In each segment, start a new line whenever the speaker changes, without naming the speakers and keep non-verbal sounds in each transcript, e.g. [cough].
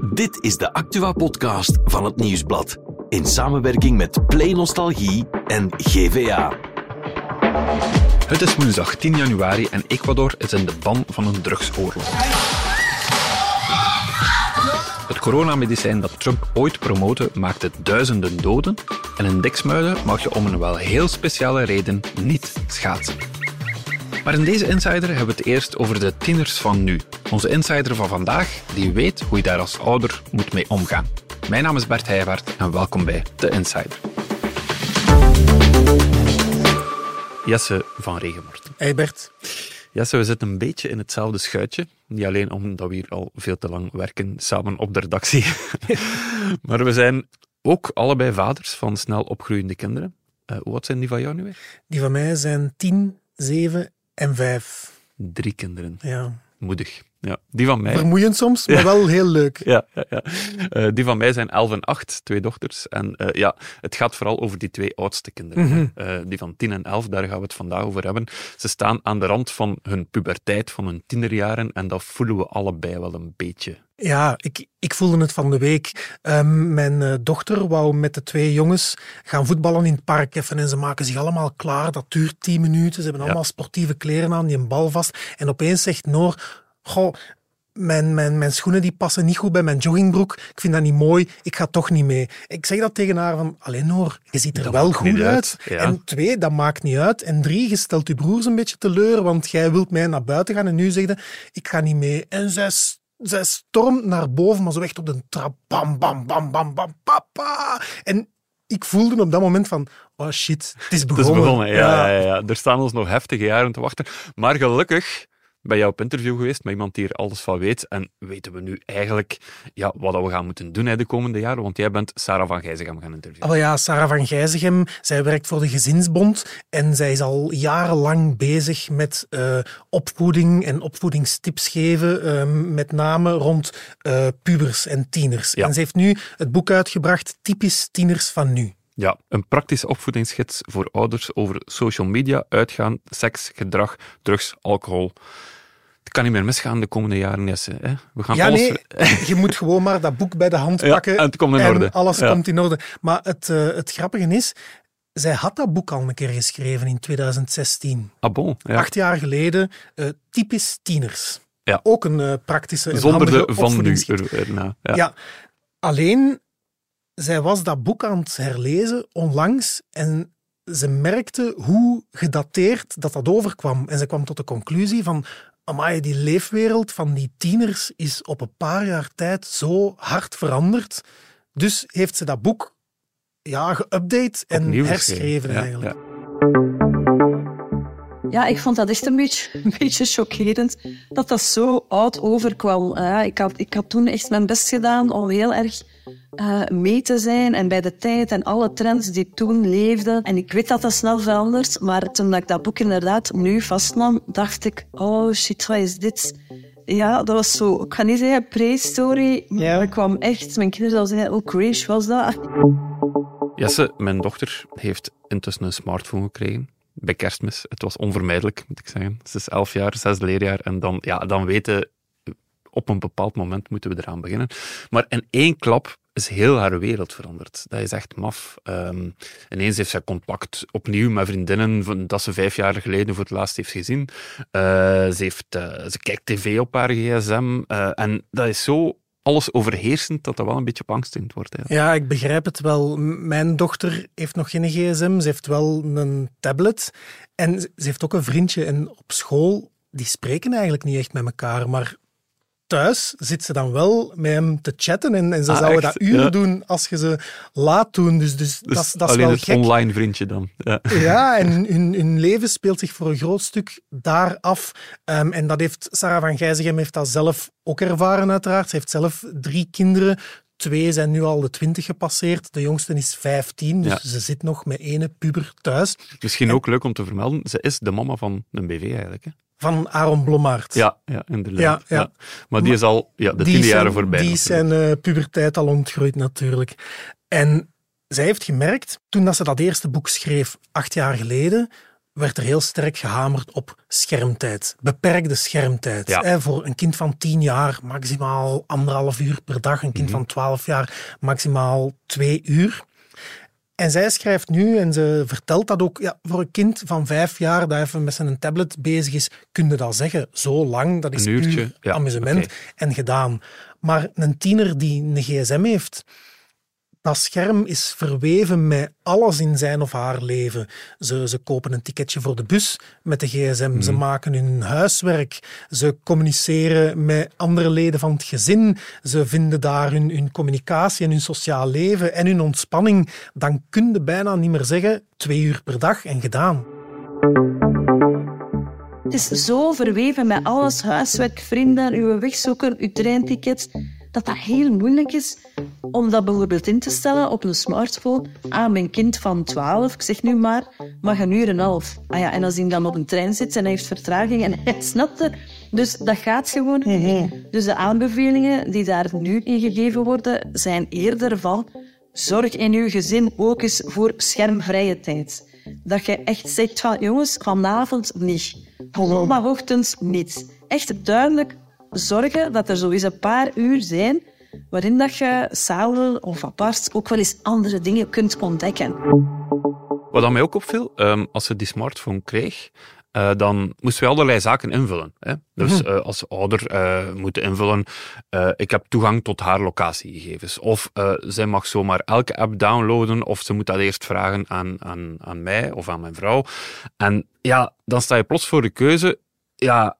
Dit is de Actua-podcast van het Nieuwsblad. In samenwerking met Play Nostalgie en GVA.
Het is woensdag 10 januari en Ecuador is in de ban van een drugsoorlog. Het coronamedicijn dat Trump ooit promote maakte duizenden doden en in Diksmuiden mag je om een wel heel speciale reden niet schaatsen. Maar in deze Insider hebben we het eerst over de tieners van nu. Onze Insider van vandaag, die weet hoe je daar als ouder moet mee omgaan. Mijn naam is Bert Heijwaard en welkom bij The Insider. Jesse van Regenworten.
Hey Bert.
Jesse, we zitten een beetje in hetzelfde schuitje. Niet alleen omdat we hier al veel te lang werken samen op de redactie. [laughs] maar we zijn ook allebei vaders van snel opgroeiende kinderen. Uh, wat zijn die van jou nu weer?
Die van mij zijn tien, zeven en vijf.
Drie kinderen.
Ja.
Moedig. Ja, die van mij...
Vermoeiend soms, maar wel heel leuk. [laughs]
Ja, ja, ja. Uh, die van mij zijn elf en acht, twee dochters. En uh, ja, het gaat vooral over die twee oudste kinderen.
Mhm.
Uh, die van tien en elf, daar gaan we het vandaag over hebben. Ze staan aan de rand van hun puberteit, van hun tienerjaren. En dat voelen we allebei wel een beetje.
Ja, ik, ik voelde het van de week. Um, mijn dochter wou met de twee jongens gaan voetballen in het park even en ze maken zich allemaal klaar. Dat duurt tien minuten. Ze hebben allemaal ja. sportieve kleren aan, die een bal vast. En opeens zegt Noor, goh, mijn, mijn, mijn schoenen die passen niet goed bij mijn joggingbroek. Ik vind dat niet mooi. Ik ga toch niet mee. Ik zeg dat tegen haar van, alleen Noor, je ziet er
dat
wel goed uit.
uit. Ja.
En twee, dat maakt niet uit. En drie, je stelt je broers een beetje teleur, want jij wilt mij naar buiten gaan en nu zeg je, ik ga niet mee. En zij zij stormt naar boven, maar zo echt op de trap. Bam, bam, bam, bam, bam, papa. En ik voelde op dat moment van, oh shit, het is begonnen.
Het is begonnen, ja, ja. Ja, ja. Er staan ons nog heftige jaren te wachten. Maar gelukkig ben jij op interview geweest met iemand die er alles van weet. En weten we nu eigenlijk ja, wat we gaan moeten doen hè, de komende jaren? Want jij bent Sarah van Gijzegem gaan interviewen.
Oh ja, Sarah van Gijzegem. Zij werkt voor de Gezinsbond. En zij is al jarenlang bezig met uh, opvoeding en opvoedingstips geven. Uh, met name rond uh, pubers en tieners.
Ja.
En ze heeft nu het boek uitgebracht Typisch Tieners van Nu.
Ja, een praktische opvoedingsgids voor ouders over social media, uitgaan, seks, gedrag, drugs, alcohol. Het kan niet meer misgaan de komende jaren, Jesse. Hè? We gaan
ja,
alles...
nee, je moet gewoon maar dat boek bij de hand pakken. [laughs]
Ja, en het komt in orde.
alles
ja.
komt in orde. Maar het, uh, het grappige is, zij had dat boek al een keer geschreven in 2016.
Ah bon? Ja.
Acht jaar geleden, uh, typisch tieners.
Ja.
Ook een uh, praktische en
Zonder de van nu erna. Ja.
ja, alleen zij was dat boek aan het herlezen onlangs en ze merkte hoe gedateerd dat dat overkwam. En ze kwam tot de conclusie van, amai, die leefwereld van die tieners is op een paar jaar tijd zo hard veranderd. Dus heeft ze dat boek ja, geüpdate en
Opnieuw
herschreven
ja,
eigenlijk.
Ja.
Ja, ik vond dat echt een beetje, [laughs] een beetje chockerend dat dat zo oud overkwam. Ik, had, ik had toen echt mijn best gedaan om heel erg uh, mee te zijn en bij de tijd en alle trends die toen leefden. En ik weet dat dat snel verandert, maar toen ik dat boek inderdaad nu vastnam, dacht ik, oh shit, wat is dit? Ja, dat was zo, ik ga niet zeggen prehistorie, maar ik kwam echt, mijn kinderen zouden zeggen, oh crash was dat.
Jesse, mijn dochter, heeft intussen een smartphone gekregen bij kerstmis. Het was onvermijdelijk, moet ik zeggen. Ze is elf jaar, zesde leerjaar. En dan, ja, dan weten, op een bepaald moment moeten we eraan beginnen. Maar in één klap is heel haar wereld veranderd. Dat is echt maf. Um, ineens heeft zij contact opnieuw met vriendinnen dat ze vijf jaar geleden voor het laatst heeft gezien. Uh, ze, heeft, uh, ze kijkt tv op haar gsm. Uh, en dat is zo alles overheersend dat dat wel een beetje beangstigend wordt. Ja.
ja, ik begrijp het wel. Mijn dochter heeft nog geen gsm, ze heeft wel een tablet en ze heeft ook een vriendje. En op school, die spreken eigenlijk niet echt met elkaar, maar thuis zit ze dan wel met hem te chatten en, en ze
Ah,
zouden
echt?
dat uren
Ja.
doen als je ze laat doen. Dus, dus,
Dus
dat, is- dat is
alleen
wel
het
gek.
online vriendje dan. Ja.
Ja, en hun, hun leven speelt zich voor een groot stuk daar af. Ehm, en dat heeft Sarah van Gijzegem heeft dat zelf ook ervaren, uiteraard. Ze heeft zelf drie kinderen. Twee zijn nu al de twintig gepasseerd. De jongste is 15, dus
Ja.
ze zit nog met ene puber thuis.
Misschien ook leuk om te vermelden, ze is de mama van een BV eigenlijk. Hè?
Van Aaron Blommaert.
Ja, ja inderdaad.
Ja, ja.
Maar die is al ja, de
zijn-
jaren voorbij.
Die is zijn eh, puberteit al ontgroeid natuurlijk. En zij heeft gemerkt, toen dat ze dat eerste boek schreef, acht jaar geleden, werd er heel sterk gehamerd op schermtijd. Beperkte schermtijd.
Ja.
Hè, voor een kind van 10 jaar maximaal anderhalf uur per dag. Een kind van 12 jaar maximaal twee uur. En zij schrijft nu, en ze vertelt dat ook, ja, voor een kind van vijf jaar dat even met zijn tablet bezig is, kun je dat zeggen. Zo lang, dat is
Een uurtje,
puur
ja,
amusement en gedaan. Maar een tiener die een gsm heeft, dat scherm is verweven met alles in zijn of haar leven. Ze, ze kopen een ticketje voor de bus met de gsm. Ze maken hun huiswerk. Ze communiceren met andere leden van het gezin. Ze vinden daar hun, hun communicatie en hun sociaal leven en hun ontspanning. Dan kun je bijna niet meer zeggen twee uur per dag en gedaan.
Het is zo verweven met alles, huiswerk, vrienden, uw wegzoeken, uw treintickets, dat dat heel moeilijk is om dat bijvoorbeeld in te stellen op een smartphone. Ah, mijn kind van 12, ik zeg nu maar, mag een uur en een half. Ah ja, en als hij dan op een trein zit en hij heeft vertraging en hij snapt het, dus dat gaat gewoon niet. Dus de aanbevelingen die daar nu in gegeven worden, zijn eerder van zorg in uw gezin ook eens voor schermvrije tijd. Dat je echt zegt van jongens, vanavond niet. Zondagochtend niet. Echt duidelijk zorgen dat er zo eens een paar uur zijn waarin dat je samen of apart ook wel eens andere dingen kunt ontdekken.
Wat mij ook opviel, ehm, als ze die smartphone kreeg, eh, dan moesten we allerlei zaken invullen. Hè? Dus eh, als ouder eh, moeten invullen, ik heb toegang tot haar locatiegegevens. Of zij mag zomaar elke app downloaden, of ze moet dat eerst vragen aan, aan, aan mij of aan mijn vrouw. En ja, dan sta je plots voor de keuze, ja,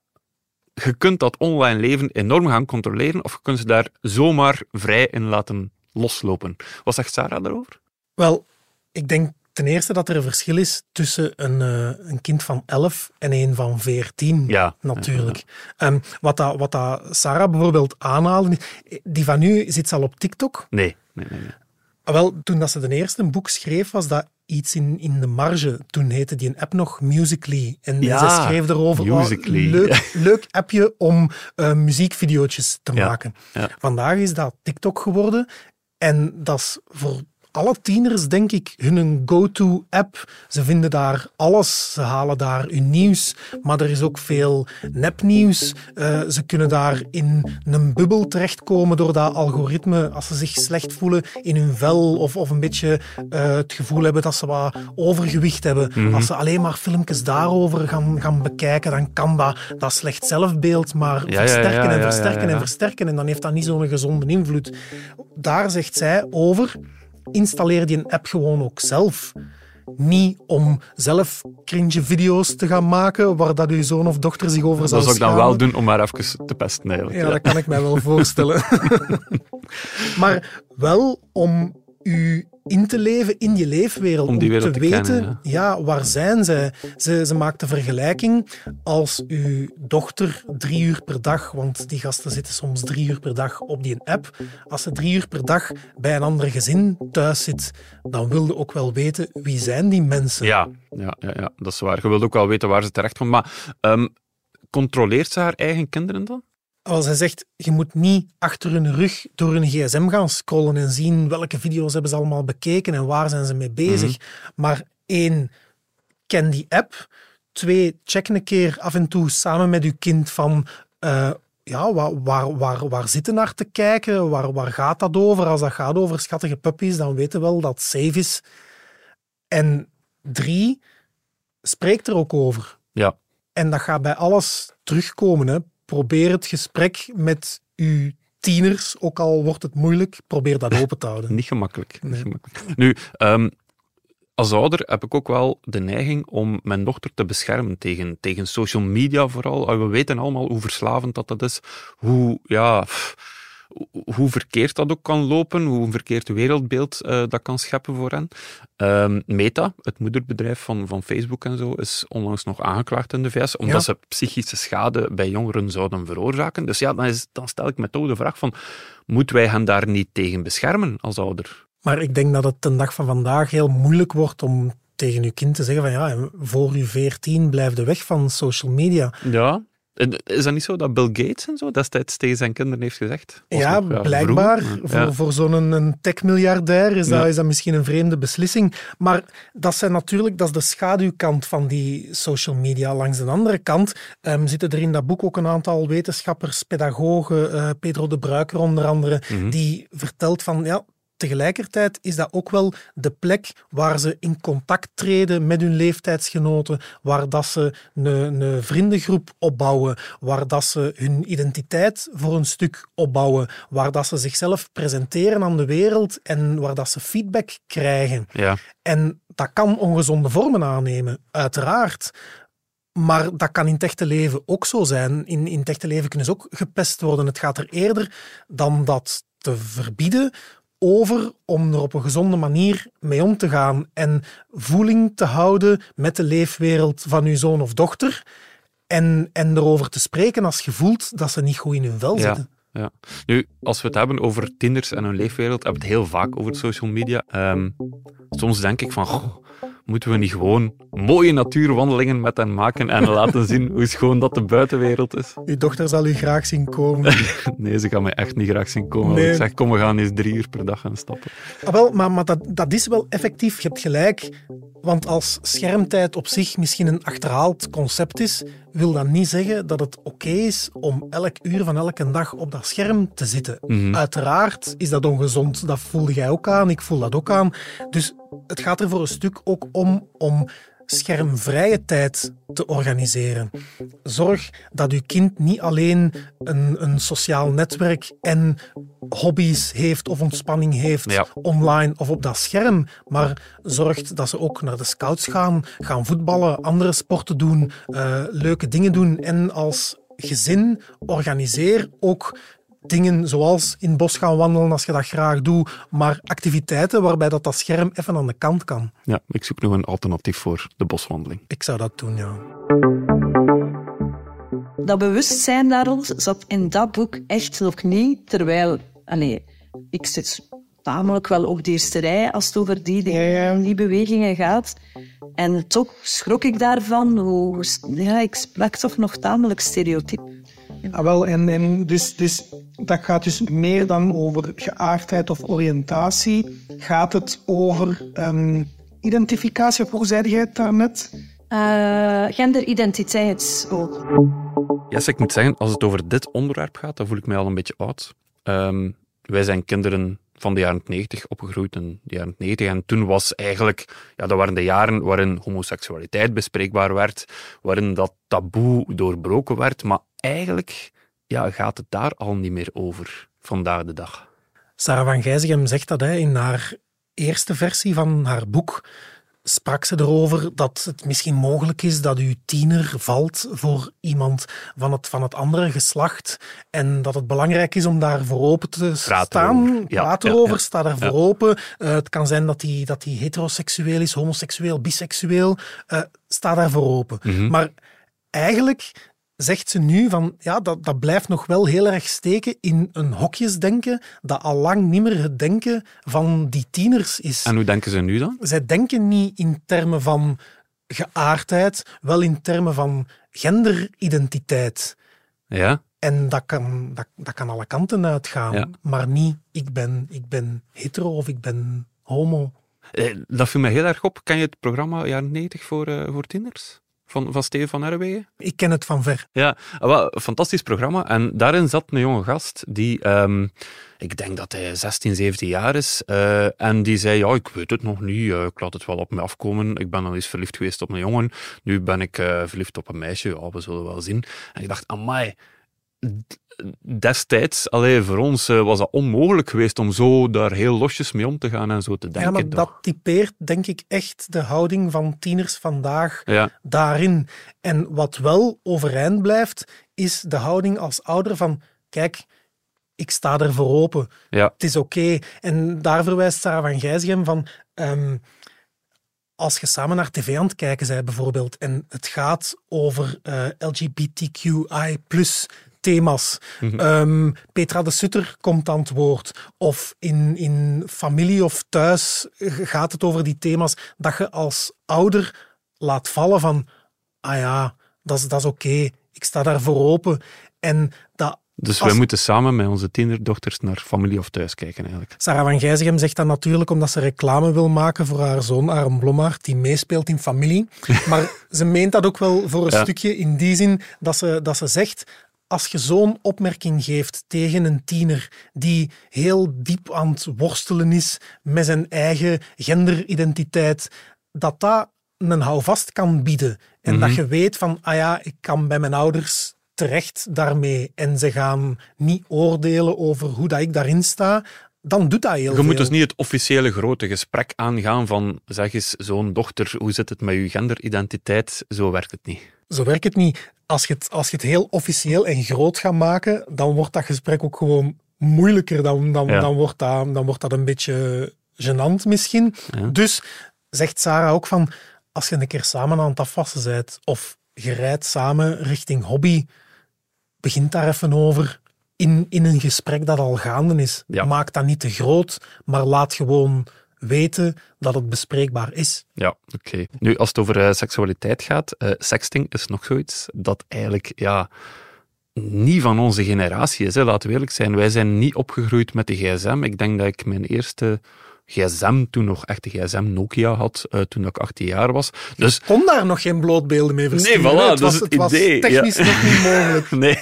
je kunt dat online leven enorm gaan controleren, of je kunt ze daar zomaar vrij in laten loslopen. Wat zegt Sarah daarover?
Wel, ik denk ten eerste dat er een verschil is tussen een, eh, een kind van 11 en een van 14.
Ja.
Natuurlijk. Ehm, wat, dat, wat dat Sarah bijvoorbeeld aanhaalde, die van nu zit ze al op TikTok.
Nee, nee, nee. nee.
Ah, Wel, toen dat ze de eerste boek schreef, was dat iets in, in de marge. Toen heette die een app nog Musically. En
Ja,
ze schreef erover, oh, leuk, [laughs] leuk appje om muziekvideootjes te
Ja,
maken.
ja.
Vandaag is dat TikTok geworden. En dat is voor alle tieners, denk ik, hun go-to-app. Ze vinden daar alles. Ze halen daar hun nieuws. Maar er is ook veel nepnieuws. Eh, ze kunnen daar in een bubbel terechtkomen door dat algoritme. Als ze zich slecht voelen in hun vel of, of een beetje eh, het gevoel hebben dat ze wat overgewicht hebben. Als ze alleen maar filmpjes daarover gaan, gaan bekijken, dan kan dat, dat slecht zelfbeeld maar
ja,
versterken
ja,
en versterken en versterken. En dan heeft dat niet zo'n gezonde invloed. Daar zegt zij over, installeer die een app gewoon ook zelf. Niet om zelf cringe video's te gaan maken waar dat uw zoon of dochter zich over
Dat
zou
ik dan wel doen om haar even te pesten eigenlijk.
Ja, dat kan ik mij wel voorstellen. [laughs] maar wel om u in te leven in die leefwereld.
Om die wereld
te
te
weten,
kennen,
ja. waar zijn zij? Ze, ze maakt de vergelijking als uw dochter drie uur per dag, want die gasten zitten soms drie uur per dag op die app. Als ze drie uur per dag bij een ander gezin thuis zit, dan wil je ook wel weten wie zijn die mensen.
Ja, ja, ja, ja, dat is waar. Je wilt ook wel weten waar ze terecht komt. Maar ehm, controleert ze haar eigen kinderen dan?
Als hij zegt, je moet niet achter hun rug door hun gsm gaan scrollen en zien welke video's hebben ze allemaal bekeken en waar zijn ze mee bezig. Maar één, ken die app. Twee, check een keer af en toe samen met uw kind van... eh, ja, waar, waar, waar, waar zitten naar te kijken? Waar, waar gaat dat over? Als dat gaat over schattige puppies, dan weten we wel dat het safe is. En drie, spreek er ook over.
Ja.
En dat gaat bij alles terugkomen. Hè. Probeer het gesprek met uw tieners, ook al wordt het moeilijk, probeer dat open te houden. [laughs]
Niet gemakkelijk. Niet gemakkelijk. Nu, ehm, als ouder heb ik ook wel de neiging om mijn dochter te beschermen tegen, tegen social media vooral. We weten allemaal hoe verslavend dat, dat is. Hoe, ja, pff, hoe- verkeerd dat ook kan lopen. Hoe een verkeerd wereldbeeld eh, dat kan scheppen voor hen. Ehm, Meta, het moederbedrijf van, van Facebook en zo, is onlangs nog aangeklaagd in de VS, omdat
Ja.
ze psychische schade bij jongeren zouden veroorzaken. Dus ja, dan, is, dan stel ik me toch de vraag van, moeten wij hen daar niet tegen beschermen als ouder?
Maar ik denk dat het ten dag van vandaag heel moeilijk wordt om tegen uw kind te zeggen van ja, voor uw veertien blijf de weg van social media.
Ja, Is dat niet zo dat Bill Gates en zo destijds tegen zijn kinderen heeft gezegd?
Ja,
nog,
blijkbaar. Voor,
Ja.
voor zo'n een tech-miljardair is, dat,
Ja.
is dat misschien een vreemde beslissing. Maar dat, zijn natuurlijk, dat is de schaduwkant van die social media. Langs de andere kant ehm, zitten er in dat boek ook een aantal wetenschappers, pedagogen, eh, Pedro de Bruiker onder andere,
Mhm.
die vertelt van... Ja, Tegelijkertijd is dat ook wel de plek waar ze in contact treden met hun leeftijdsgenoten, waar dat ze een, een vriendengroep opbouwen, waar dat ze hun identiteit voor een stuk opbouwen, waar dat ze zichzelf presenteren aan de wereld en waar dat ze feedback krijgen.
Ja.
En dat kan ongezonde vormen aannemen, uiteraard. Maar dat kan in het echte leven ook zo zijn. In, in het echte leven kunnen ze ook gepest worden. Het gaat er eerder dan dat te verbieden over om er op een gezonde manier mee om te gaan en voeling te houden met de leefwereld van uw zoon of dochter en, en erover te spreken als je voelt dat ze niet goed in hun vel
Ja.
zitten.
Ja. Nu, als we het hebben over tieners en hun leefwereld, hebben we het heel vaak over social media. Ehm, soms denk ik van, goh, moeten we niet gewoon mooie natuurwandelingen met hen maken en [laughs] laten zien hoe schoon dat de buitenwereld is?
Uw dochter zal u graag zien komen. [laughs]
Nee, ze gaan mij echt niet graag zien komen.
Nee.
ik zeg, kom, we gaan eens drie uur per dag gaan stappen.
Ah, wel, maar, maar dat, dat is wel effectief. Je hebt gelijk. Want als schermtijd op zich misschien een achterhaald concept is, wil dat niet zeggen dat het oké is om elk uur van elke dag op dat scherm te zitten.
Mhm.
Uiteraard is dat ongezond. Dat voelde jij ook aan, ik voel dat ook aan. Dus het gaat er voor een stuk ook om om schermvrije tijd te organiseren. Zorg dat uw kind niet alleen een, een sociaal netwerk en hobby's heeft of ontspanning heeft
Ja.
online of op dat scherm, maar zorgt dat ze ook naar de scouts gaan, gaan voetballen, andere sporten doen, eh, leuke dingen doen. En als gezin organiseer ook dingen zoals in het bos gaan wandelen als je dat graag doet, maar activiteiten waarbij dat, dat scherm even aan de kant kan.
Ja, ik zoek nog een alternatief voor de boswandeling.
Ik zou dat doen, ja.
Dat bewustzijn daar zat in dat boek echt nog niet. Terwijl, allee, ik zit tamelijk wel op de eerste rij als het over die, die, die bewegingen gaat. En toch schrok ik daarvan. Hoe, ja, ik sprak toch nog tamelijk stereotyp.
Ah, wel, en, en dus, dus dat gaat dus meer dan over geaardheid of oriëntatie. Gaat het over ehm, identificatie, of hoe zei jij het daarnet?
Eh, genderidentiteit ook.
Yes, ik moet zeggen, als het over dit onderwerp gaat, dan voel ik mij al een beetje oud. Ehm, wij zijn kinderen van de jaren 90 opgegroeid in de jaren 90. En toen was eigenlijk, ja, dat waren de jaren waarin homoseksualiteit bespreekbaar werd, waarin dat taboe doorbroken werd. Maar eigenlijk ja, gaat het daar al niet meer over vandaag de dag.
Sarah van Gijzegem zegt dat hè, in haar eerste versie van haar boek. Sprak ze erover dat het misschien mogelijk is dat uw tiener valt voor iemand van het, van het andere geslacht. En dat het belangrijk is om daar voor open te staan.
erover. Ja,
Praat
ja,
erover,
ja.
sta daar voor open. Eh, het kan zijn dat hij dat die heteroseksueel is, homoseksueel, biseksueel. Eh, sta daar voor open.
Mhm.
Maar eigenlijk zegt ze nu van ja, dat, dat blijft nog wel heel erg steken in een hokjesdenken dat al lang niet meer het denken van die tieners is.
En hoe denken ze nu dan?
Zij denken niet in termen van geaardheid, wel in termen van genderidentiteit.
Ja?
En dat kan, dat, dat kan alle kanten uitgaan,
Ja.
maar niet ik ben, ik ben hetero of ik ben homo.
Eh, Dat viel mij heel erg op. Ken je het programma jaren 90 voor, eh, voor tieners? Van, van Steven van Herwegen?
Ik ken het van ver.
Ja, wel, een fantastisch programma. En daarin zat een jonge gast die, ehm, ik denk dat hij 16, 17 jaar is. eh, en die zei, ja, ik weet het nog niet. eh, ik laat het wel op me afkomen. Ik ben al eens verliefd geweest op een jongen. Nu ben ik eh, verliefd op een meisje. Ja, we zullen wel zien. En ik dacht, amai, destijds, allee, voor ons eh, was dat onmogelijk geweest om zo daar heel losjes mee om te gaan en zo te denken.
ja, maar
toch?
dat typeert denk ik echt de houding van tieners vandaag
Ja,
daarin. En wat wel overeind blijft, is de houding als ouder van kijk, ik sta er voor open.
ja,
Het is oké. En daar verwijst Sarah van Gijsgem van... ehm, als je samen naar tv aan het kijken bent bijvoorbeeld, en het gaat over eh, LGBTQI thema's. Ehm, Petra de Sutter komt aan het woord. Of in, in familie of thuis gaat het over die thema's. Dat je als ouder laat vallen van, ah ja, dat is, dat is oké. ik sta daarvoor open. En dat
Dus
Als-
wij moeten samen met onze tienerdochters naar familie of thuis kijken eigenlijk.
Sarah van Gijzegem zegt dat natuurlijk omdat ze reclame wil maken voor haar zoon Aram Blommaert, die meespeelt in familie. [laughs] Maar ze meent dat ook wel voor een
Ja.
stukje in die zin dat ze, dat ze zegt, als je zo'n opmerking geeft tegen een tiener die heel diep aan het worstelen is met zijn eigen genderidentiteit, dat dat een houvast kan bieden. En dat je weet van, ah ja, ik kan bij mijn ouders terecht daarmee en ze gaan niet oordelen over hoe dat ik daarin sta, dan doet dat heel
Je
veel.
moet dus niet het officiële grote gesprek aangaan van zeg eens, zoon, dochter, hoe zit het met je genderidentiteit? Zo werkt het niet.
Zo werkt het niet. Als je het, als je het heel officieel en groot gaat maken, dan wordt dat gesprek ook gewoon moeilijker. Dan, dan,
Ja.
dan, wordt, dat, dan wordt dat een beetje gênant misschien.
Ja.
Dus zegt Sarah ook van, als je een keer samen aan het afwassen bent, of je rijdt samen richting hobby, begint daar even over in, in een gesprek dat al gaande is.
Ja.
Maak dat niet te groot, maar laat gewoon weten dat het bespreekbaar is.
Ja, oké. Nu, als het over eh, seksualiteit gaat, eh, sexting is nog zoiets dat eigenlijk ja, niet van onze generatie is. Hè. Laten we eerlijk zijn, wij zijn niet opgegroeid met de gsm. Ik denk dat ik mijn eerste gsm, toen nog echt de gsm Nokia had, eh, toen ik 18 jaar was. Dus
kon daar nog geen blootbeelden mee versturen.
Nee, voilà,
hè.
dat
was,
is het
was
idee,
technisch
ja.
nog niet [laughs] mogelijk.
nee,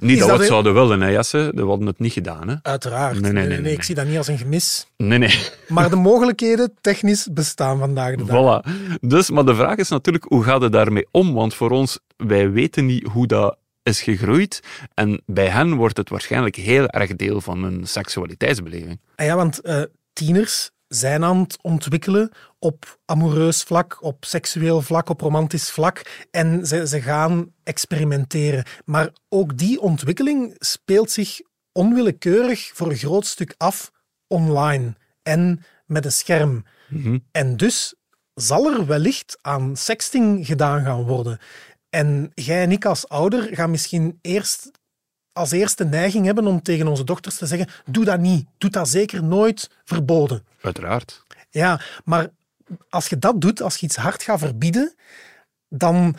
niet dat,
dat
we het zouden willen, hè, Jesse. We hadden het niet gedaan. Hè.
Uiteraard.
Nee, nee, nee,
Ik
nee.
zie dat niet als een gemis.
Nee, nee.
Maar de mogelijkheden technisch bestaan vandaag de dag.
Voilà. Dus, maar de vraag is natuurlijk, hoe gaat het daarmee om? Want voor ons, wij weten niet hoe dat is gegroeid. En bij hen wordt het waarschijnlijk heel erg deel van hun seksualiteitsbeleving.
Ah ja, want eh, tieners zijn aan het ontwikkelen op amoureus vlak, op seksueel vlak, op romantisch vlak. En ze, ze gaan experimenteren. Maar ook die ontwikkeling speelt zich onwillekeurig voor een groot stuk af online en met een scherm.
Mhm.
En dus zal er wellicht aan sexting gedaan gaan worden. En jij en ik als ouder gaan misschien eerst als eerste neiging hebben om tegen onze dochters te zeggen: doe dat niet, doe dat zeker nooit verboden.
Uiteraard.
Ja, maar als je dat doet, als je iets hard gaat verbieden, dan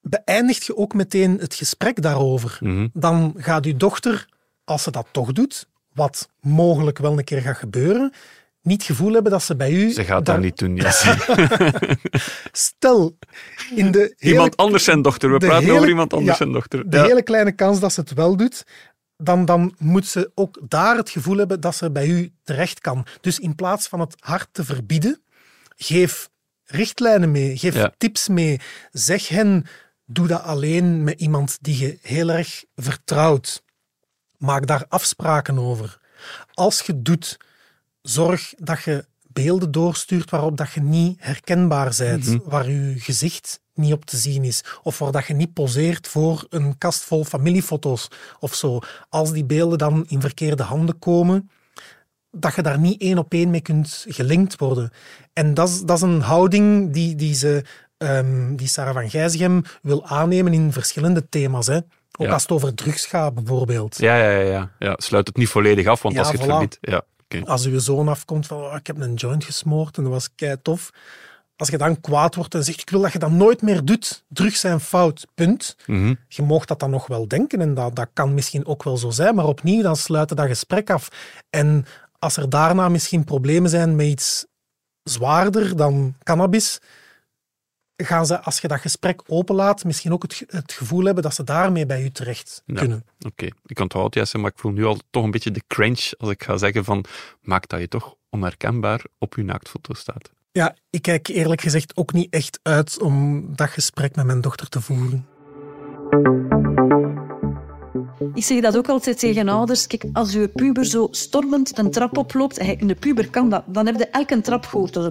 beëindigt je ook meteen het gesprek daarover.
Mhm.
Dan gaat je dochter, als ze dat toch doet, wat mogelijk wel een keer gaat gebeuren, niet het gevoel hebben dat ze bij u...
Ze gaat dat
daar-
niet doen, Jesse. [laughs]
Stel, in de hele,
Iemand anders zijn dochter. We
de
praten
hele-
over iemand anders
ja,
zijn dochter.
de
Ja.
hele kleine kans dat ze het wel doet, dan, dan moet ze ook daar het gevoel hebben dat ze bij u terecht kan. Dus in plaats van het hard te verbieden, geef richtlijnen mee, geef
Ja.
tips mee. Zeg hen, doe dat alleen met iemand die je heel erg vertrouwt. Maak daar afspraken over. Als je doet, zorg dat je beelden doorstuurt waarop dat je niet herkenbaar bent, waar je gezicht niet op te zien is, of waar dat je niet poseert voor een kast vol familiefoto's of zo. Als die beelden dan in verkeerde handen komen, dat je daar niet één op één mee kunt gelinkt worden. En dat is, dat is een houding die, die, ze, ehm, die Sarah van Gijzegem wil aannemen in verschillende thema's. Hè. Ook
Ja.
als het over drugs gaat, bijvoorbeeld.
Ja, ja, ja, ja. ja. Sluit het niet volledig af, want
Ja,
als je het
voilà.
verbiedt... Ja, oké.
Als uw zoon afkomt van oh, ik heb een joint gesmoord en dat was kei tof. Als je dan kwaad wordt en zegt ik wil dat je dat nooit meer doet, drugs zijn fout, punt.
Mhm.
Je mag dat dan nog wel denken en dat, dat kan misschien ook wel zo zijn, maar opnieuw dan sluiten dat gesprek af. En als er daarna misschien problemen zijn met iets zwaarder dan cannabis, gaan ze, als je dat gesprek openlaat, misschien ook het, het gevoel hebben dat ze daarmee bij u terecht
Ja.
kunnen.
Oké, ik onthoud het, Jesse, maar ik voel nu al toch een beetje de cringe als ik ga zeggen van maak dat je toch onherkenbaar op je naaktfoto staat.
Ja, ik kijk eerlijk gezegd ook niet echt uit om dat gesprek met mijn dochter te voeren.
Ik zeg dat ook altijd tegen ouders. Kijk, als je puber zo stormend een trap oploopt, en de puber kan dat, dan heb je elke trap gehoord. Dus.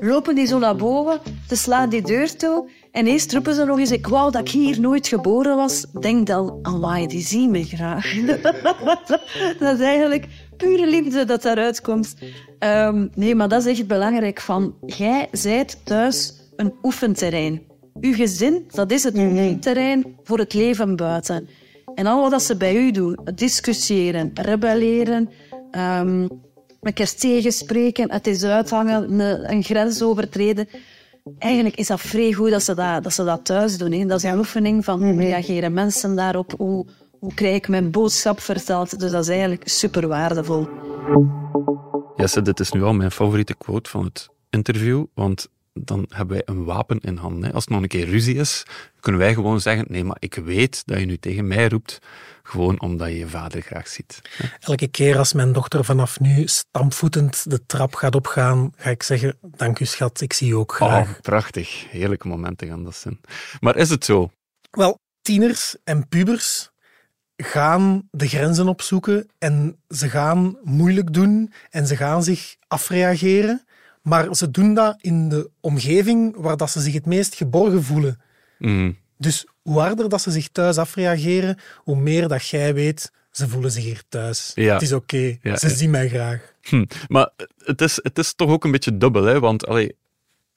Lopen die zo naar boven, ze slaan die deur toe en eerst roepen ze nog eens, ik wou dat ik hier nooit geboren was. Denk dan, amai, die zien me graag. [laughs] dat is eigenlijk pure liefde dat daaruit komt. Ehm, nee, maar dat is echt belangrijk. Van, jij zijt thuis een oefenterrein. Uw gezin, dat is het oefenterrein voor het leven buiten. En al wat ze bij u doen, discussiëren, rebelleren, ehm elkaar tegenspreken, het is uithangen, een, een grens overtreden, eigenlijk is dat vrij goed dat ze dat, dat, ze dat thuis doen. Hè. Dat is een oefening van hoe reageren mensen daarop, hoe, hoe krijg ik mijn boodschap verteld. Dus dat is eigenlijk super waardevol.
Jesse, dit is nu al mijn favoriete quote van het interview, want dan hebben wij een wapen in handen. Als het nog een keer ruzie is, kunnen wij gewoon zeggen, nee, maar ik weet dat je nu tegen mij roept, gewoon omdat je je vader graag ziet.
Elke keer als mijn dochter vanaf nu stampvoetend de trap gaat opgaan, ga ik zeggen, dank u schat, ik zie je ook graag.
Oh, prachtig. Heerlijke momenten gaan dat zijn. Maar is het zo?
Wel, tieners en pubers gaan de grenzen opzoeken en ze gaan moeilijk doen en ze gaan zich afreageren. Maar ze doen dat in de omgeving waar dat ze zich het meest geborgen voelen.
Mm.
Dus hoe harder dat ze zich thuis afreageren, hoe meer dat jij weet, ze voelen zich hier thuis.
Ja.
Het is oké,
Ja,
ze
ja.
zien mij graag.
Hm. Maar het is, het is toch ook een beetje dubbel, hè? want allee,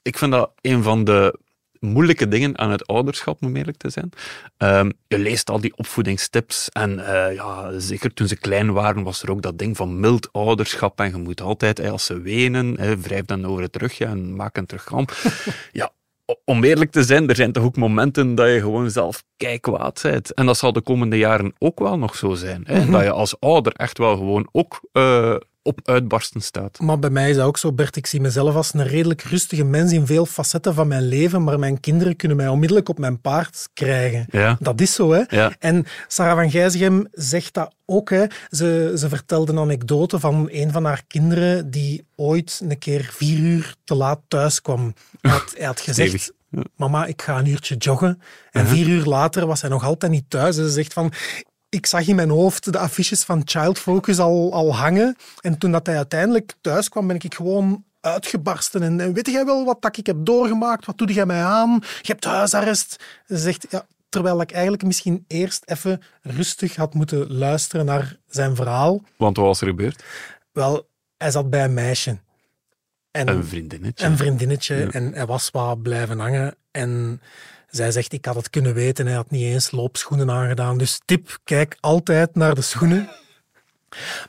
ik vind dat een van de moeilijke dingen aan het ouderschap, om eerlijk te zijn. Ehm, je leest al die opvoedingstips en eh, ja, zeker toen ze klein waren was er ook dat ding van mild ouderschap en je moet altijd, als ze wenen, wrijf dan over het rugje en maak hen terug kalm. [laughs] ja, om eerlijk te zijn, er zijn toch ook momenten dat je gewoon zelf kijkwaad bent. En dat zal de komende jaren ook wel nog zo zijn. Hè? Dat je als ouder echt wel gewoon ook eh, op uitbarsten staat.
Maar bij mij is dat ook zo, Bert. Ik zie mezelf als een redelijk rustige mens in veel facetten van mijn leven, maar mijn kinderen kunnen mij onmiddellijk op mijn paard krijgen.
Ja.
Dat is zo, hè.
Ja.
En Sarah van Gijzegem zegt dat ook. Hè. Ze, ze vertelde een anekdote van een van haar kinderen die ooit een keer vier uur te laat thuis kwam. Hij had, hij had gezegd... Mama, ik ga een uurtje joggen. En vier uur later was hij nog altijd niet thuis. En ze zegt van... Ik zag in mijn hoofd de affiches van Child Focus al, al hangen. En toen dat hij uiteindelijk thuis kwam, ben ik gewoon uitgebarsten. En, en weet jij wel wat dat ik heb doorgemaakt? Wat doe jij mij aan? Je hebt huisarrest. Ze zegt, ja, terwijl ik eigenlijk misschien eerst even rustig had moeten luisteren naar zijn verhaal.
Want wat was er gebeurd?
Wel, hij zat bij een meisje. En
Een vriendinnetje.
een vriendinnetje.
Ja.
En hij was wat blijven hangen. En zij zegt, ik had het kunnen weten. Hij had niet eens loopschoenen aangedaan. Dus tip, kijk altijd naar de schoenen.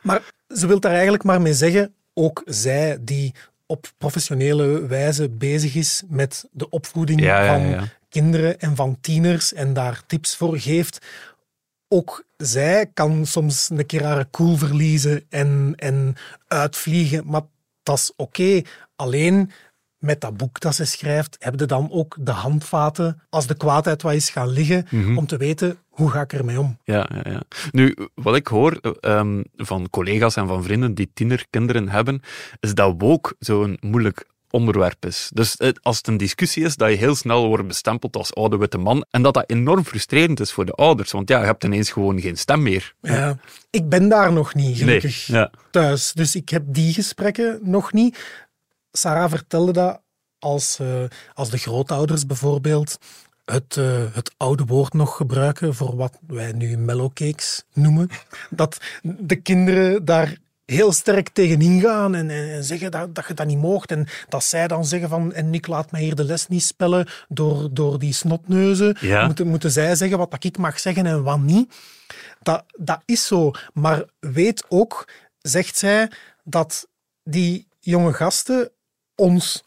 Maar ze wil daar eigenlijk maar mee zeggen, ook zij die op professionele wijze bezig is met de opvoeding
Ja, ja,
van kinderen en van tieners en daar tips voor geeft. Ook zij kan soms een keer haar cool verliezen en, en uitvliegen, maar dat is oké. Alleen met dat boek dat ze schrijft, heb je dan ook de handvaten als de kwaadheid wat is gaan liggen,
Mhm.
om te weten hoe ga ik ermee om.
Ja, ja, ja. Nu, wat ik hoor ehm, van collega's en van vrienden die tienerkinderen hebben, is dat woke zo'n moeilijk onderwerp is. Dus eh, als het een discussie is, dat je heel snel wordt bestempeld als oude witte man en dat dat enorm frustrerend is voor de ouders, want ja, je hebt ineens gewoon geen stem meer.
Ja. Ik ben daar nog niet, gelukkig,
ja.
thuis. Dus ik heb die gesprekken nog niet. Sarah vertelde dat als, eh, als de grootouders bijvoorbeeld het, eh, het oude woord nog gebruiken voor wat wij nu mellowcakes noemen. Dat de kinderen daar heel sterk tegenin gaan en, en, en zeggen dat, dat je dat niet moogt. En dat zij dan zeggen van, en ik laat mij hier de les niet spellen door, door die snotneuzen.
Ja.
Moeten, moeten zij zeggen wat dat ik mag zeggen en wat niet. Dat, dat is zo. Maar weet ook, zegt zij, dat die jonge gasten ons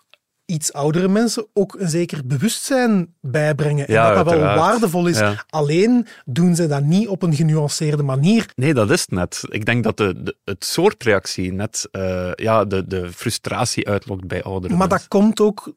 iets oudere mensen ook een zeker bewustzijn bijbrengen.
Ja,
en dat dat wel
uiteraard.
waardevol is.
Ja.
Alleen doen ze dat niet op een genuanceerde manier.
Nee, dat is het net. Ik denk dat de, de, het soort reactie net eh, ja, de, de frustratie uitlokt bij ouderen.
Maar dat komt ook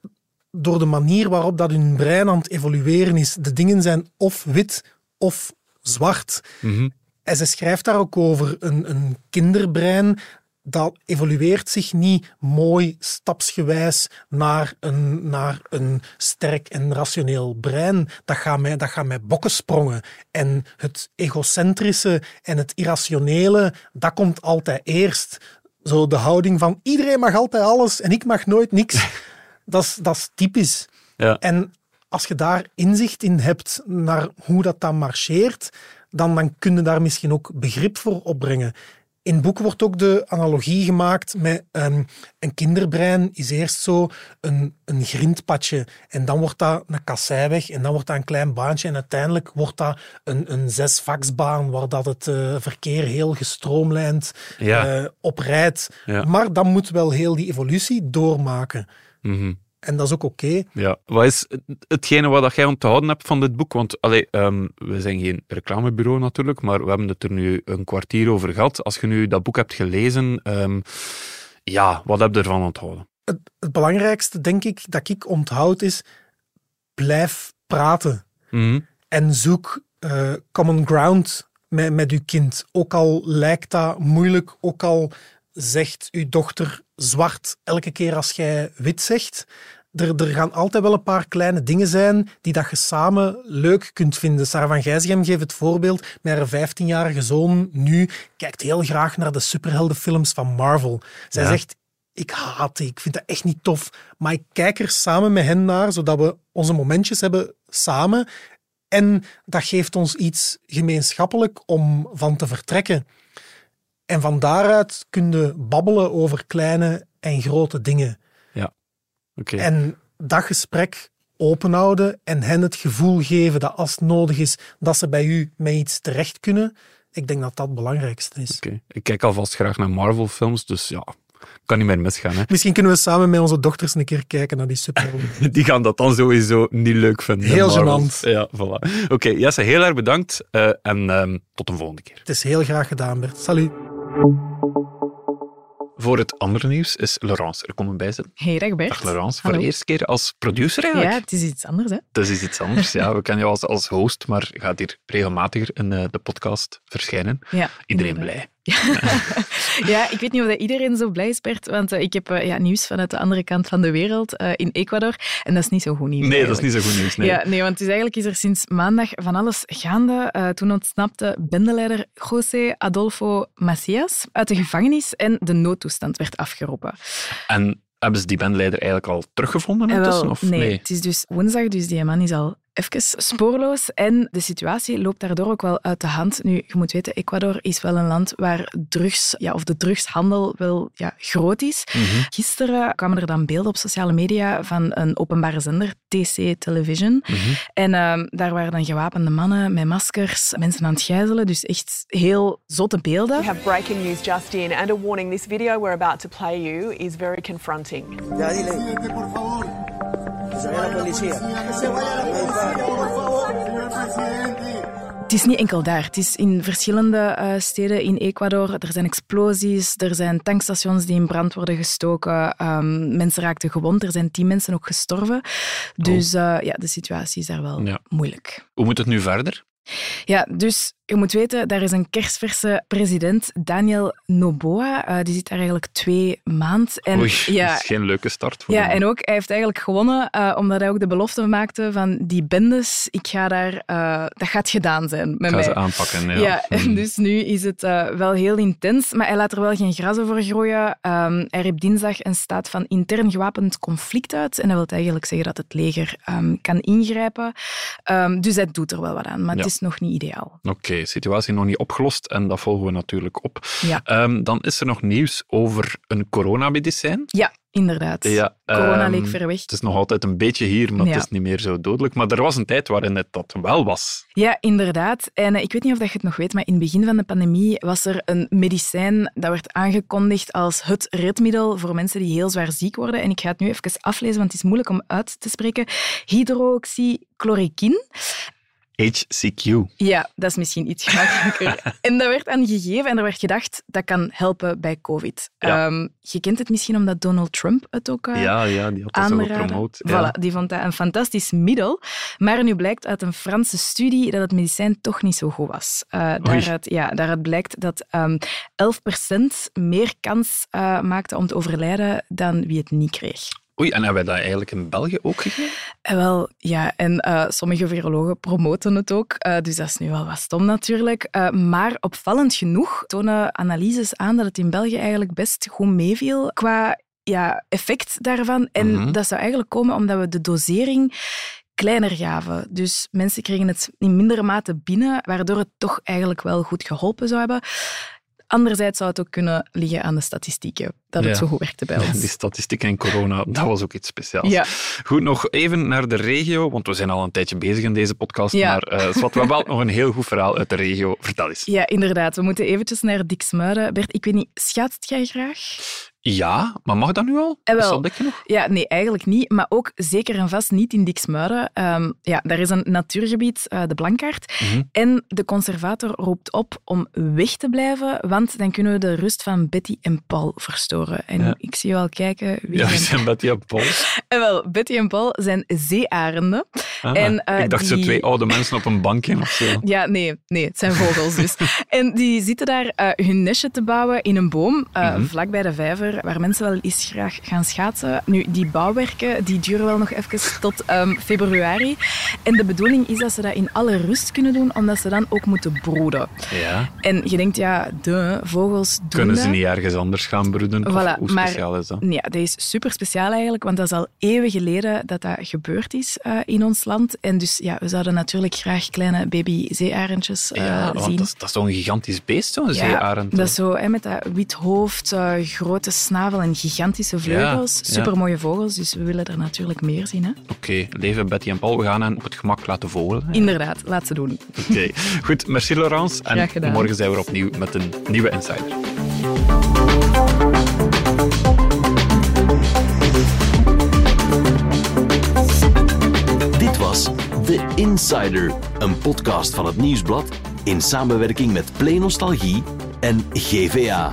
door de manier waarop dat hun brein aan het evolueren is. De dingen zijn of wit of zwart.
Mhm.
En ze schrijft daar ook over een, een kinderbrein dat evolueert zich niet mooi stapsgewijs naar een, naar een sterk en rationeel brein. Dat gaat met, dat gaat met bokkensprongen. En het egocentrische en het irrationele, dat komt altijd eerst. Zo de houding van iedereen mag altijd alles en ik mag nooit niks. [laughs] dat, is, dat is typisch.
Ja.
En als je daar inzicht in hebt naar hoe dat dan marcheert, dan, dan kun je daar misschien ook begrip voor opbrengen. In het boek wordt ook de analogie gemaakt met ehm, een kinderbrein is eerst zo een, een grindpadje en dan wordt dat een kasseiweg en dan wordt dat een klein baantje en uiteindelijk wordt dat een, een zesvaksbaan waar dat het eh, verkeer heel gestroomlijnd
Ja.
eh, oprijdt.
Ja.
Maar dan moet wel heel die evolutie doormaken.
Mhm.
En dat is ook oké.
Ja, wat is hetgene wat jij onthouden hebt van dit boek? Want allee, um, we zijn geen reclamebureau natuurlijk, maar we hebben het er nu een kwartier over gehad. Als je nu dat boek hebt gelezen, um, ja, wat heb je ervan onthouden?
Het, het, belangrijkste, denk ik, dat ik onthoud is, blijf praten.
Mhm.
En zoek uh, common ground met, met uw kind. Ook al lijkt dat moeilijk, ook al zegt uw dochter zwart elke keer als jij wit zegt. Er, er, gaan altijd wel een paar kleine dingen zijn die dat je samen leuk kunt vinden. Sarah van Gijsgem geeft het voorbeeld haar 15-jarige zoon nu kijkt heel graag naar de superheldenfilms van Marvel. Zij zegt, ik haat die, ik vind dat echt niet tof. Maar ik kijk er samen met hen naar, zodat we onze momentjes hebben samen. En dat geeft ons iets gemeenschappelijk om van te vertrekken. En van daaruit kun je babbelen over kleine en grote dingen.
Ja, oké.
En dat gesprek openhouden en hen het gevoel geven dat als het nodig is, dat ze bij u met iets terecht kunnen. Ik denk dat dat het belangrijkste is.
Oké. Ik kijk alvast graag naar Marvel-films, dus ja, kan niet meer misgaan. Hè?
Misschien kunnen we samen met onze dochters een keer kijken naar die superhelden. [laughs]
die gaan dat dan sowieso niet leuk vinden.
Heel gênant.
Ja, voilà. Oké, okay, Jesse, heel erg bedankt uh, en uh, tot een volgende keer.
Het is heel graag gedaan, Bert. Salut.
Voor het andere nieuws is Laurence er komen bijzitten.
Hey, dag Bert.
Dag Laurence, voor de eerste keer als producer eigenlijk.
Ja, het is iets anders hè.
Het is iets anders, ja. We kennen jou als, als host, maar gaat hier regelmatiger in uh, de podcast verschijnen.
Ja,
Iedereen blij.
Ja. [laughs] ja, ik weet niet of dat iedereen zo blij is, Bert, want uh, ik heb uh, ja, nieuws vanuit de andere kant van de wereld, uh, in Ecuador, en dat is niet zo goed nieuws.
Nee,
eigenlijk.
dat is niet zo goed nieuws. Nee,
ja, nee want dus eigenlijk is er sinds maandag van alles gaande. toen ontsnapte bendeleider José Adolfo Macias uit de gevangenis en de noodtoestand werd afgeroepen.
En hebben ze die bandleider eigenlijk al teruggevonden intussen? Of
nee,
nee,
het is dus woensdag, dus die man is al even spoorloos. En de situatie loopt daardoor ook wel uit de hand. Nu, je moet weten, Ecuador is wel een land waar drugs, ja, of de drugshandel wel ja, groot is.
Mm -hmm.
Gisteren kwamen er dan beelden op sociale media van een openbare zender, TC Television.
Mm -hmm.
En uh, daar waren dan gewapende mannen met maskers, mensen aan het gijzelen. Dus echt heel zotte beelden.
We have breaking news just in and a warning. This video we're about to play you is very confronting.
Ya dile. Que se vaya la policía. Que se vaya la
Het is niet enkel daar. Het is in verschillende uh, steden in Ecuador. Er zijn explosies, er zijn tankstations die in brand worden gestoken. Um, mensen raakten gewond, er zijn tien mensen ook gestorven. Dus uh, ja, de situatie is daar wel
Ja.
moeilijk.
Hoe moet het nu verder?
Ja, dus je moet weten, daar is een kerstverse president, Daniel Noboa. Uh, die zit daar eigenlijk twee maanden. En,
Oei,
ja,
dat is geen leuke start voor
ja,
hem.
en ook, hij heeft eigenlijk gewonnen uh, omdat hij ook de belofte maakte van die bendes, ik ga daar, uh, dat gaat gedaan zijn met
Ga
mij.
ze aanpakken, ja.
Ja, en [laughs]
Mm.
dus nu is het wel heel intens, maar hij laat er wel geen gras over groeien. Um, hij riep dinsdag een staat van intern gewapend conflict uit en dat wil eigenlijk zeggen dat het leger um, kan ingrijpen. Um, dus hij doet er wel wat aan, maar
Ja.
het is nog niet ideaal.
Oké, situatie nog niet opgelost en dat volgen we natuurlijk op.
Ja.
Ehm, dan is er nog nieuws over een coronamedicijn.
Ja, inderdaad. Corona
ehm,
leek ver weg.
Het is nog altijd een beetje hier, maar het is niet meer zo dodelijk. Maar er was een tijd waarin het dat wel was.
Ja, inderdaad. En eh, ik weet niet of je het nog weet, maar in het begin van de pandemie was er een medicijn dat werd aangekondigd als het redmiddel voor mensen die heel zwaar ziek worden. En ik ga het nu even aflezen, want het is moeilijk om uit te spreken. Hydroxychloroquine.
HCQ.
Ja, dat is misschien iets gemakkelijker. [laughs] en dat werd aan gegeven en er werd gedacht dat kan helpen bij COVID.
Ja.
Ehm, je kent het misschien omdat Donald Trump het ook uh,
Ja, ja, die had dat gepromoot. Ja.
Voilà, die vond dat een fantastisch middel. Maar nu blijkt uit een Franse studie dat het medicijn toch niet zo goed was. Uh, daaruit, ja, daaruit blijkt dat um, 11% meer kans uh, maakte om te overlijden dan wie het niet kreeg.
Oei, en hebben wij dat eigenlijk in België ook gegeven?
En wel, ja, en uh, sommige virologen promoten het ook, uh, dus dat is nu wel wat stom natuurlijk. Uh, maar opvallend genoeg tonen analyses aan dat het in België eigenlijk best goed meeviel qua ja, effect daarvan. En
Mhm.
dat zou eigenlijk komen omdat we de dosering kleiner gaven. Dus mensen kregen het in mindere mate binnen, waardoor het toch eigenlijk wel goed geholpen zou hebben. Anderzijds zou het ook kunnen liggen aan de statistieken. dat het
Ja.
zo goed werkte bij ons.
Die statistieken en corona, dat was ook iets speciaals.
Ja.
Goed, nog even naar de regio, want we zijn al een tijdje bezig in deze podcast,
Ja.
maar eh Swat, we hebben wel [laughs] nog een heel goed verhaal uit de regio. Vertel eens.
Ja, inderdaad. We moeten eventjes naar Diksmuiden. Bert, ik weet niet, schaatst jij graag?
Ja, maar mag dat nu al?
Eh, wel.
Is dat dik genoeg?
Ja, nee, eigenlijk niet. Maar ook zeker en vast niet in Diksmuiden. Ehm, ja, daar is een natuurgebied, eh, de Blankaart.
Mhm.
En de conservator roept op om weg te blijven, want dan kunnen we de rust van Betty en Paul verstoren. En
Ja.
ik zie je al kijken. Wie
Ja, we
zijn-
met die Paul. [laughs]
En wel, Betty en Paul zijn zeearenden.
Ah,
En, eh,
ik dacht zo
die-
twee oude mensen op een bankje of zo. [laughs]
Ja, nee, nee, het zijn vogels dus. [laughs] en die zitten daar eh, hun nestje te bouwen in een boom, eh
Mhm.
vlak bij de vijver, waar mensen wel eens graag gaan schaatsen. Nu, die bouwwerken die duren wel nog even tot ehm, februari. En de bedoeling is dat ze dat in alle rust kunnen doen, omdat ze dan ook moeten broeden.
Ja.
En je denkt, ja, de vogels doen
Kunnen ze niet ergens anders gaan broeden?
Voilà,
hoe
maar-
speciaal is dat?
Ja, dat is super speciaal eigenlijk, want dat is al eeuwen geleden dat dat gebeurd is eh, in ons land. En dus ja, we zouden natuurlijk graag kleine baby zeearendjes eh,
Ja, want
zien.
dat is, dat is toch een gigantisch beest, zo'n zeearend?
Dat is zo, hè, met dat wit hoofd, eh, grote snavel en gigantische vleugels.
Ja, ja.
Supermooie vogels, dus we willen er natuurlijk meer zien. Hè?
Oké, leven Betty en Paul, we gaan hen op het gemak laten vogelen. hè?
Inderdaad, laat ze doen.
Oké, goed. Merci Laurence. En
Graag gedaan.
morgen zijn we er opnieuw met een nieuwe Insider.
Dit was The Insider, een podcast van het Nieuwsblad in samenwerking met Play Nostalgie en GVA.